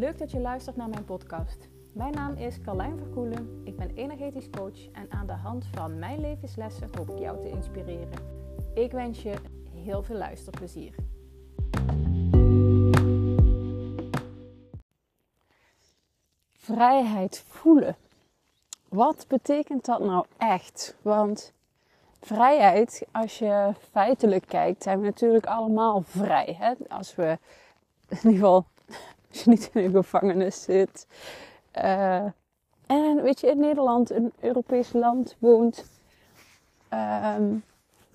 Leuk dat je luistert naar mijn podcast. Mijn naam is Carlijn Verkoelen. Ik ben energetisch coach en aan de hand van mijn levenslessen hoop ik jou te inspireren. Ik wens je heel veel luisterplezier. Vrijheid voelen. Wat betekent dat nou echt? Want vrijheid, als je feitelijk kijkt, zijn we natuurlijk allemaal vrij. Hè? Als we in ieder geval als je niet in een gevangenis zit. Uh, en weet je, in Nederland, een Europees land woont. Um,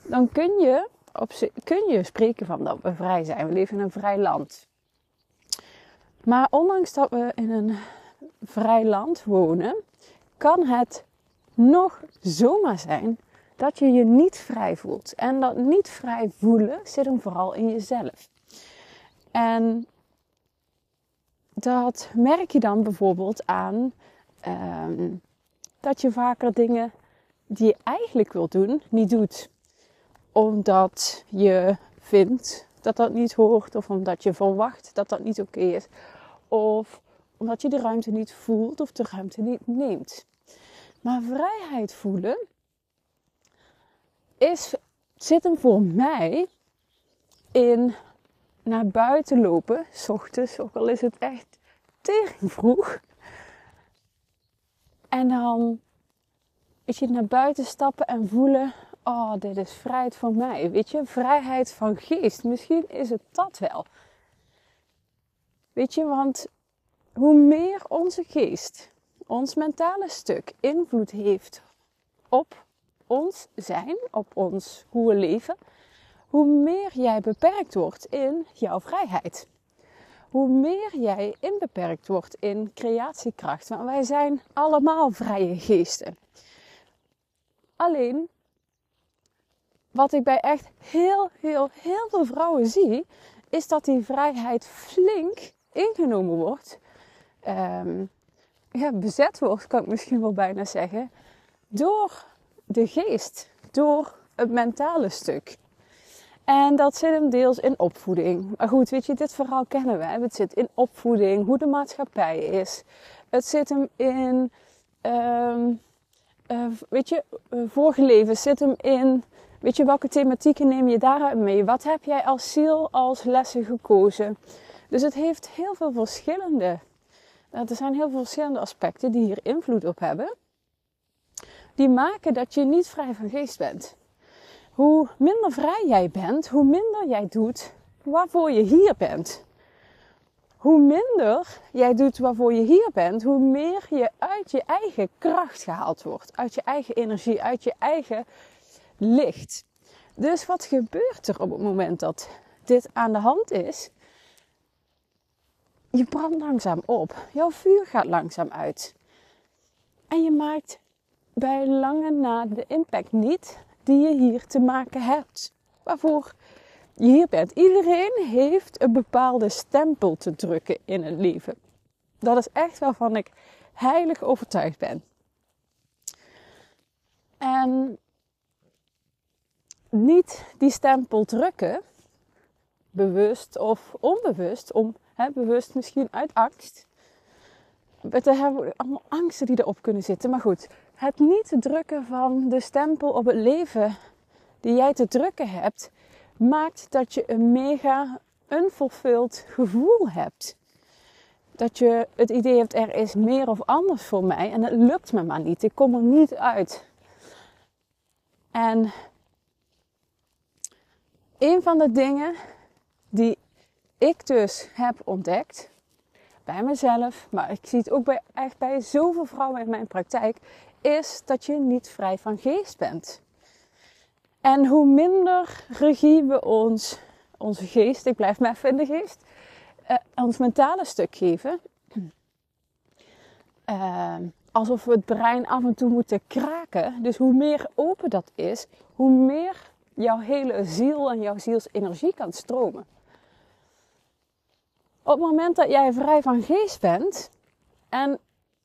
dan kun je, op, kun je spreken van dat we vrij zijn. We leven in een vrij land. Maar ondanks dat we in een vrij land wonen, kan het nog zomaar zijn dat je je niet vrij voelt. En dat niet vrij voelen zit hem vooral in jezelf. En dat merk je dan bijvoorbeeld aan uh, dat je vaker dingen die je eigenlijk wilt doen, niet doet. Omdat je vindt dat dat niet hoort, of omdat je verwacht dat dat niet oké is, of omdat je de ruimte niet voelt of de ruimte niet neemt. Maar vrijheid voelen is, zit hem voor mij in naar buiten lopen, s ochtends, ook al is het echt tering vroeg. En dan, weet je, naar buiten stappen en voelen, oh, dit is vrijheid voor mij. Weet je, vrijheid van geest. Misschien is het dat wel. Weet je, want hoe meer onze geest, ons mentale stuk, invloed heeft op ons zijn, op ons hoe we leven, hoe meer jij beperkt wordt in jouw vrijheid. Hoe meer jij inbeperkt wordt in creatiekracht. Want wij zijn allemaal vrije geesten. Alleen, wat ik bij echt heel, heel, heel veel vrouwen zie, is dat die vrijheid flink ingenomen wordt. Um, ja, bezet wordt, kan ik misschien wel bijna zeggen. Door de geest, door het mentale stuk. En dat zit hem deels in opvoeding. Maar goed, weet je, dit verhaal kennen we. Het zit in opvoeding, hoe de maatschappij is. Het zit hem in, um, uh, weet je, uh, vorige leven zit hem in, weet je, welke thematieken neem je daaruit mee? Wat heb jij als ziel, als lessen gekozen? Dus het heeft heel veel verschillende, er zijn heel veel verschillende aspecten die hier invloed op hebben. Die maken dat je niet vrij van geest bent hoe minder vrij jij bent, hoe minder jij doet waarvoor je hier bent. Hoe minder jij doet waarvoor je hier bent, hoe meer je uit je eigen kracht gehaald wordt, uit je eigen energie, uit je eigen licht. Dus wat gebeurt er op het moment dat dit aan de hand is? Je brandt langzaam op, jouw vuur gaat langzaam uit. En je maakt bij lange na de impact niet die je hier te maken hebt. Waarvoor je hier bent. Iedereen heeft een bepaalde stempel te drukken in het leven. Dat is echt waarvan ik heilig overtuigd ben. En niet die stempel drukken, bewust of onbewust, om, hè, bewust misschien uit angst. We hebben allemaal angsten die erop kunnen zitten. Maar goed, het niet drukken van de stempel op het leven die jij te drukken hebt, maakt dat je een mega unfulfilled gevoel hebt. Dat je het idee hebt, er is meer of anders voor mij en het lukt me maar niet. Ik kom er niet uit. En een van de dingen die ik dus heb ontdekt bij mezelf, maar ik zie het ook bij, echt bij zoveel vrouwen in mijn praktijk, is dat je niet vrij van geest bent. En hoe minder regie we ons, onze geest, ik blijf maar even in de geest, uh, ons mentale stuk geven. Uh, alsof we het brein af en toe moeten kraken. Dus hoe meer open dat is, hoe meer jouw hele ziel en jouw zielsenergie kan stromen. Op het moment dat jij vrij van geest bent, en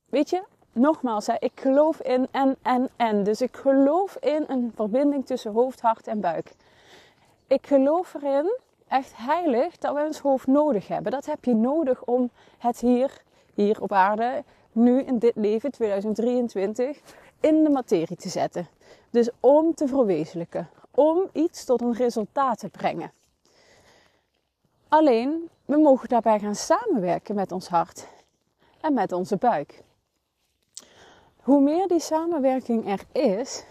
weet je, nogmaals, ik geloof in en, en, en. Dus ik geloof in een verbinding tussen hoofd, hart en buik. Ik geloof erin echt heilig dat we ons hoofd nodig hebben. Dat heb je nodig om het hier, hier op aarde, nu in dit leven, 2023, in de materie te zetten. Dus om te verwezenlijken, om iets tot een resultaat te brengen. Alleen, we mogen daarbij gaan samenwerken met ons hart en met onze buik. Hoe meer die samenwerking er is,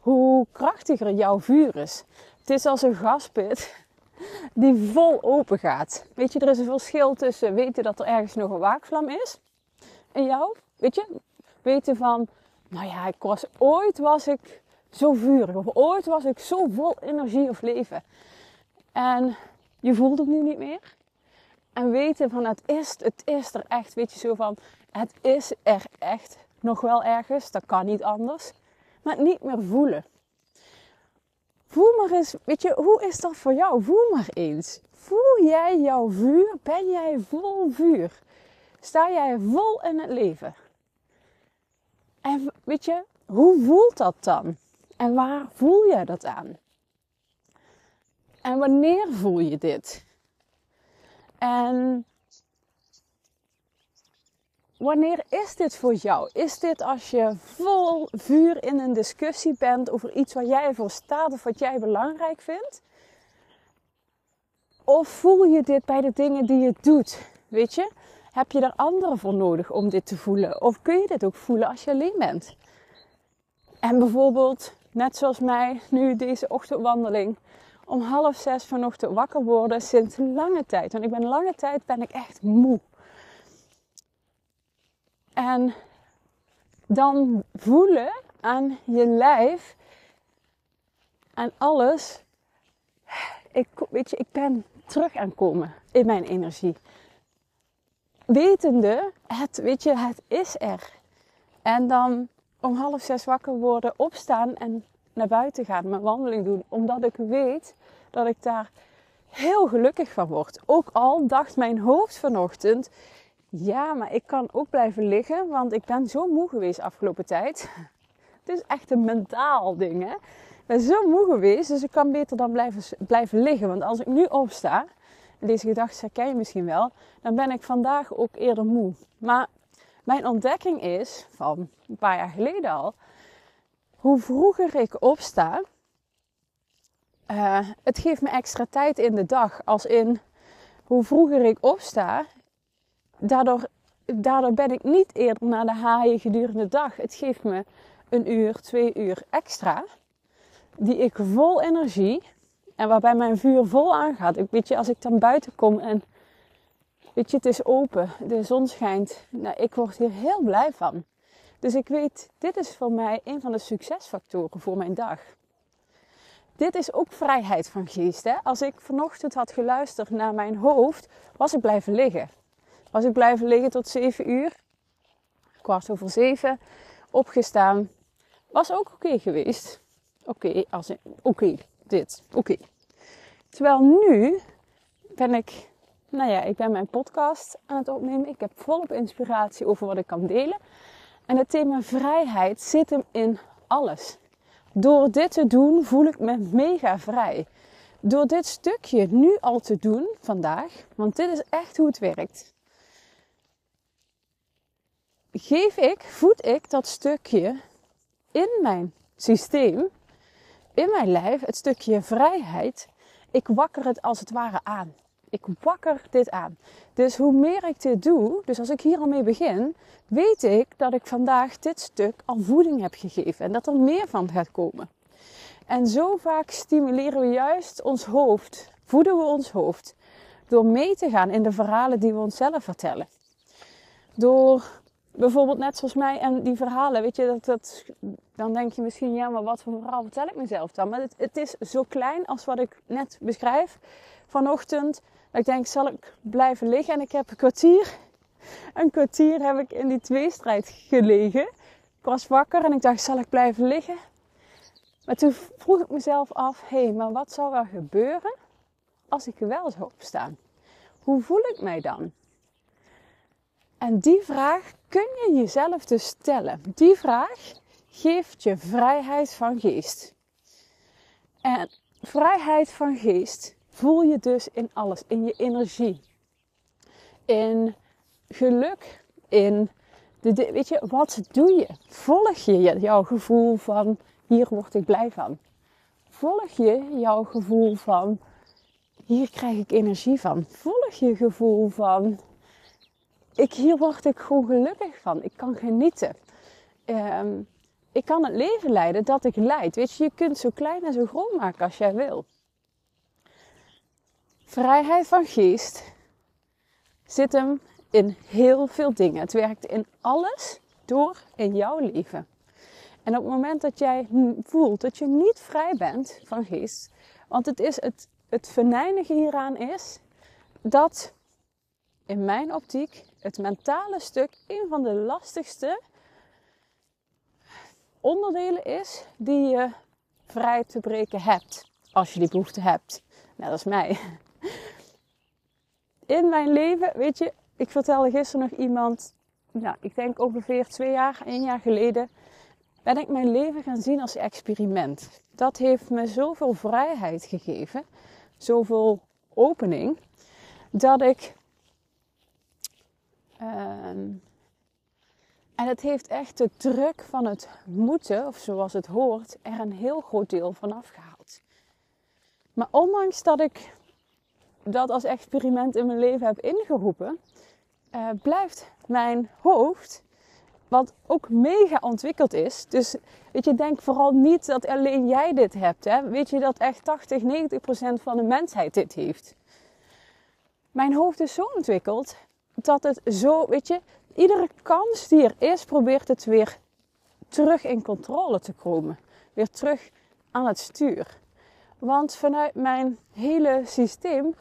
hoe krachtiger jouw vuur is. Het is als een gaspit die vol open gaat. Weet je, er is een verschil tussen weten dat er ergens nog een waakvlam is in jou. Weet je, weten van, nou ja, ik was, ooit was ik zo vurig. Of ooit was ik zo vol energie of leven. En je voelt het nu niet meer. En weten van het is, het is er echt. Weet je zo van, het is er echt nog wel ergens. Dat kan niet anders. Maar niet meer voelen. Voel maar eens, weet je, hoe is dat voor jou? Voel maar eens. Voel jij jouw vuur? Ben jij vol vuur? Sta jij vol in het leven? En weet je, hoe voelt dat dan? En waar voel jij dat aan? En wanneer voel je dit? En wanneer is dit voor jou? Is dit als je vol vuur in een discussie bent over iets waar jij voor staat of wat jij belangrijk vindt? Of voel je dit bij de dingen die je doet? Weet je, heb je daar anderen voor nodig om dit te voelen? Of kun je dit ook voelen als je alleen bent? En bijvoorbeeld, net zoals mij, nu deze ochtendwandeling, om half zes vanochtend wakker worden sinds lange tijd. Want ik ben lange tijd ben ik echt moe. En dan voelen aan je lijf en alles. Ik, weet je, ik ben terug aan komen in mijn energie. Wetende, het, weet je, het is er. En dan om half zes wakker worden, opstaan en naar buiten gaan, mijn wandeling doen. Omdat ik weet dat ik daar heel gelukkig van word. Ook al dacht mijn hoofd vanochtend, ja, maar ik kan ook blijven liggen, want ik ben zo moe geweest afgelopen tijd. Het is echt een mentaal ding, hè. Ik ben zo moe geweest, dus ik kan beter dan blijven, blijven liggen. Want als ik nu opsta, en deze gedachte herken je misschien wel, dan ben ik vandaag ook eerder moe. Maar mijn ontdekking is, van een paar jaar geleden al, hoe vroeger ik opsta, uh, het geeft me extra tijd in de dag. Als in hoe vroeger ik opsta, daardoor, daardoor ben ik niet eerder naar de haaien gedurende de dag. Het geeft me een uur, twee uur extra, die ik vol energie en waarbij mijn vuur vol aangaat. Ik, weet je, als ik dan buiten kom en weet je, het is open, de zon schijnt, nou, ik word hier heel blij van. Dus ik weet, dit is voor mij een van de succesfactoren voor mijn dag. Dit is ook vrijheid van geest. Hè? Als ik vanochtend had geluisterd naar mijn hoofd, was ik blijven liggen. Was ik blijven liggen tot 7 uur, kwart over 7, opgestaan. Was ook oké geweest. Oké, als oké, dit, oké. Terwijl nu ben ik, nou ja, ik ben mijn podcast aan het opnemen. Ik heb volop inspiratie over wat ik kan delen. En het thema vrijheid zit hem in alles. Door dit te doen voel ik me mega vrij. Door dit stukje nu al te doen vandaag, want dit is echt hoe het werkt. Geef ik, voed ik dat stukje in mijn systeem, in mijn lijf, het stukje vrijheid. Ik wakker het als het ware aan. Ik wakker dit aan. Dus hoe meer ik dit doe, dus als ik hier al mee begin, weet ik dat ik vandaag dit stuk al voeding heb gegeven en dat er meer van gaat komen. En zo vaak stimuleren we juist ons hoofd, voeden we ons hoofd, door mee te gaan in de verhalen die we onszelf vertellen. Door bijvoorbeeld net zoals mij en die verhalen, weet je, dat, dat, dan denk je misschien, ja, maar wat voor verhaal vertel ik mezelf dan? Maar het, het is zo klein als wat ik net beschrijf. Vanochtend ik denk, zal ik blijven liggen? En ik heb een kwartier, een kwartier heb ik in die tweestrijd gelegen. Ik was wakker en ik dacht, zal ik blijven liggen? Maar toen vroeg ik mezelf af, hé, hey, maar wat zou er gebeuren als ik wel zou opstaan? Hoe voel ik mij dan? En die vraag kun je jezelf dus stellen. Die vraag geeft je vrijheid van geest. En vrijheid van geest voel je dus in alles, in je energie, in geluk, in de, weet je, wat doe je? Volg je jouw gevoel van hier word ik blij van? Volg je jouw gevoel van hier krijg ik energie van? Volg je gevoel van ik, hier word ik gewoon gelukkig van. Ik kan genieten. Ehm, ik kan het leven leiden dat ik leid. Weet je, je kunt zo klein en zo groot maken als jij wil. Vrijheid van geest zit hem in heel veel dingen. Het werkt in alles door in jouw leven. En op het moment dat jij voelt dat je niet vrij bent van geest, want het is het, het venijnige hieraan is dat in mijn optiek het mentale stuk een van de lastigste onderdelen is die je vrij te breken hebt. Als je die behoefte hebt. Net als mij. In mijn leven, weet je, ik vertelde gisteren nog iemand, nou, ik denk ongeveer twee jaar, één jaar geleden, ben ik mijn leven gaan zien als experiment. Dat heeft me zoveel vrijheid gegeven, zoveel opening, dat ik. Ehm, en het heeft echt de druk van het moeten, of zoals het hoort, er een heel groot deel van afgehaald. Maar ondanks dat ik dat als experiment in mijn leven heb ingeroepen, uh, blijft mijn hoofd, wat ook mega ontwikkeld is. Dus weet je, denk vooral niet dat alleen jij dit hebt. Hè? Weet je dat echt 80, 90 procent van de mensheid dit heeft. Mijn hoofd is zo ontwikkeld dat het zo, weet je, iedere kans die er is, probeert het weer terug in controle te komen. Weer terug aan het stuur. Want vanuit mijn hele systeem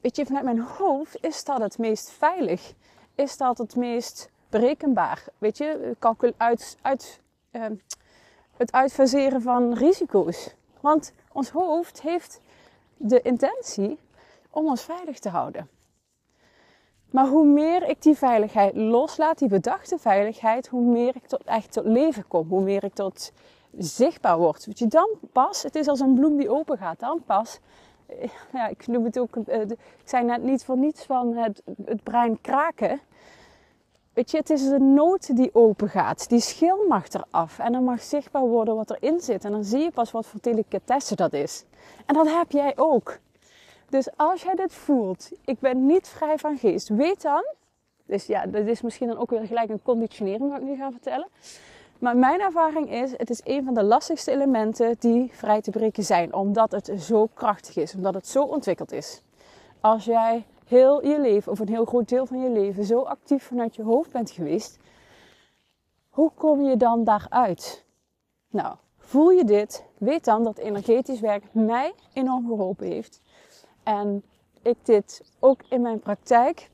weet je, vanuit mijn hoofd is dat het meest veilig. Is dat het meest berekenbaar. Weet je, uit, uit, uh, het uitfaseren van risico's. Want ons hoofd heeft de intentie om ons veilig te houden. Maar hoe meer ik die veiligheid loslaat, die bedachte veiligheid, hoe meer ik tot, echt tot leven kom. Hoe meer ik tot zichtbaar word. Weet je, dan pas, het is als een bloem die open gaat, dan pas ja, ik noem het ook, uh, ik zei net niet voor niets van het, het brein kraken. Weet je, het is de noot die open gaat. Die schil mag eraf. En dan mag zichtbaar worden wat erin zit. En dan zie je pas wat voor delicatesse dat is. En dat heb jij ook. Dus als jij dit voelt, ik ben niet vrij van geest, weet dan. Dus ja, dat is misschien dan ook weer gelijk een conditionering wat ik nu ga vertellen. Maar mijn ervaring is, het is een van de lastigste elementen die vrij te breken zijn. Omdat het zo krachtig is, omdat het zo ontwikkeld is. Als jij heel je leven, of een heel groot deel van je leven, zo actief vanuit je hoofd bent geweest, hoe kom je dan daaruit? Nou, voel je dit, weet dan dat energetisch werk mij enorm geholpen heeft. En ik dit ook in mijn praktijk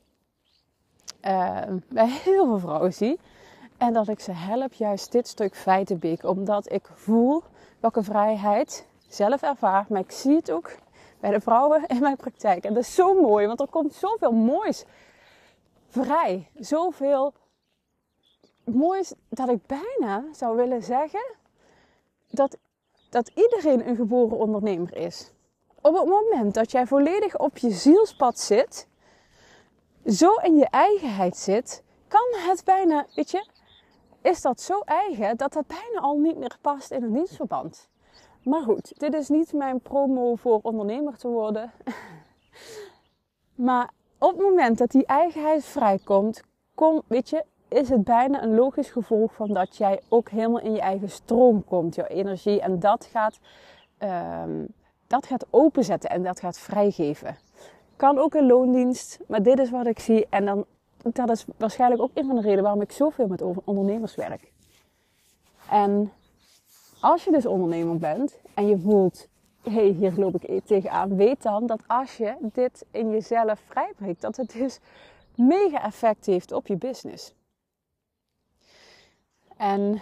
uh, bij heel veel vrouwen zie. En dat ik ze help juist dit stuk feitenbeek. Omdat ik voel welke vrijheid zelf ervaar. Maar ik zie het ook bij de vrouwen in mijn praktijk. En dat is zo mooi. Want er komt zoveel moois vrij. Zoveel moois dat ik bijna zou willen zeggen dat, dat iedereen een geboren ondernemer is. Op het moment dat jij volledig op je zielspad zit, zo in je eigenheid zit, kan het bijna, weet je, is dat zo eigen dat dat bijna al niet meer past in een dienstverband. Maar goed, dit is niet mijn promo voor ondernemer te worden. maar op het moment dat die eigenheid vrijkomt, kom, weet je, is het bijna een logisch gevolg van dat jij ook helemaal in je eigen stroom komt, jouw energie. En dat gaat, um, dat gaat openzetten en dat gaat vrijgeven. Kan ook een loondienst, maar dit is wat ik zie. En dan dat is waarschijnlijk ook een van de redenen waarom ik zoveel met ondernemers werk. En als je dus ondernemer bent en je voelt, hé, hey, hier loop ik tegenaan, weet dan dat als je dit in jezelf vrijbreekt, dat het dus mega effect heeft op je business. En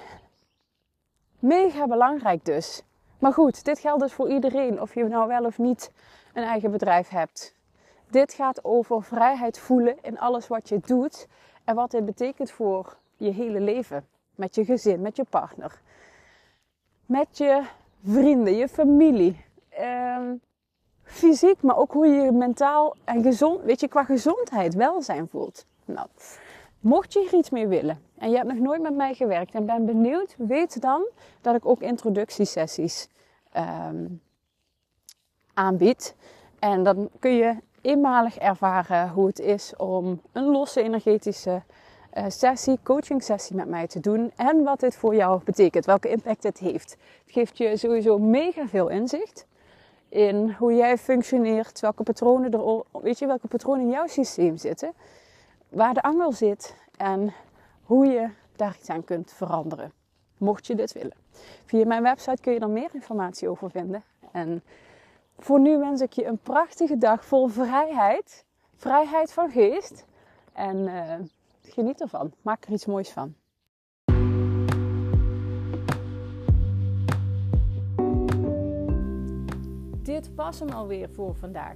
mega belangrijk dus. Maar goed, dit geldt dus voor iedereen, of je nou wel of niet een eigen bedrijf hebt. Dit gaat over vrijheid voelen in alles wat je doet en wat dit betekent voor je hele leven. Met je gezin, met je partner, met je vrienden, je familie. Ehm, fysiek, maar ook hoe je je mentaal en gezond, weet je, qua gezondheid welzijn voelt. Nou, mocht je hier iets mee willen en je hebt nog nooit met mij gewerkt en ben benieuwd, weet dan dat ik ook introductiesessies um, aanbied. En dan kun je eenmalig ervaren hoe het is om een losse energetische uh, sessie, coaching sessie met mij te doen. En wat dit voor jou betekent, welke impact het heeft. Het geeft je sowieso mega veel inzicht in hoe jij functioneert, welke patronen er, weet je, welke patronen in jouw systeem zitten, waar de angel zit en hoe je daar iets aan kunt veranderen. Mocht je dit willen. Via mijn website kun je er meer informatie over vinden. En voor nu wens ik je een prachtige dag vol vrijheid. Vrijheid van geest. En uh, geniet ervan. Maak er iets moois van. Dit was hem alweer voor vandaag.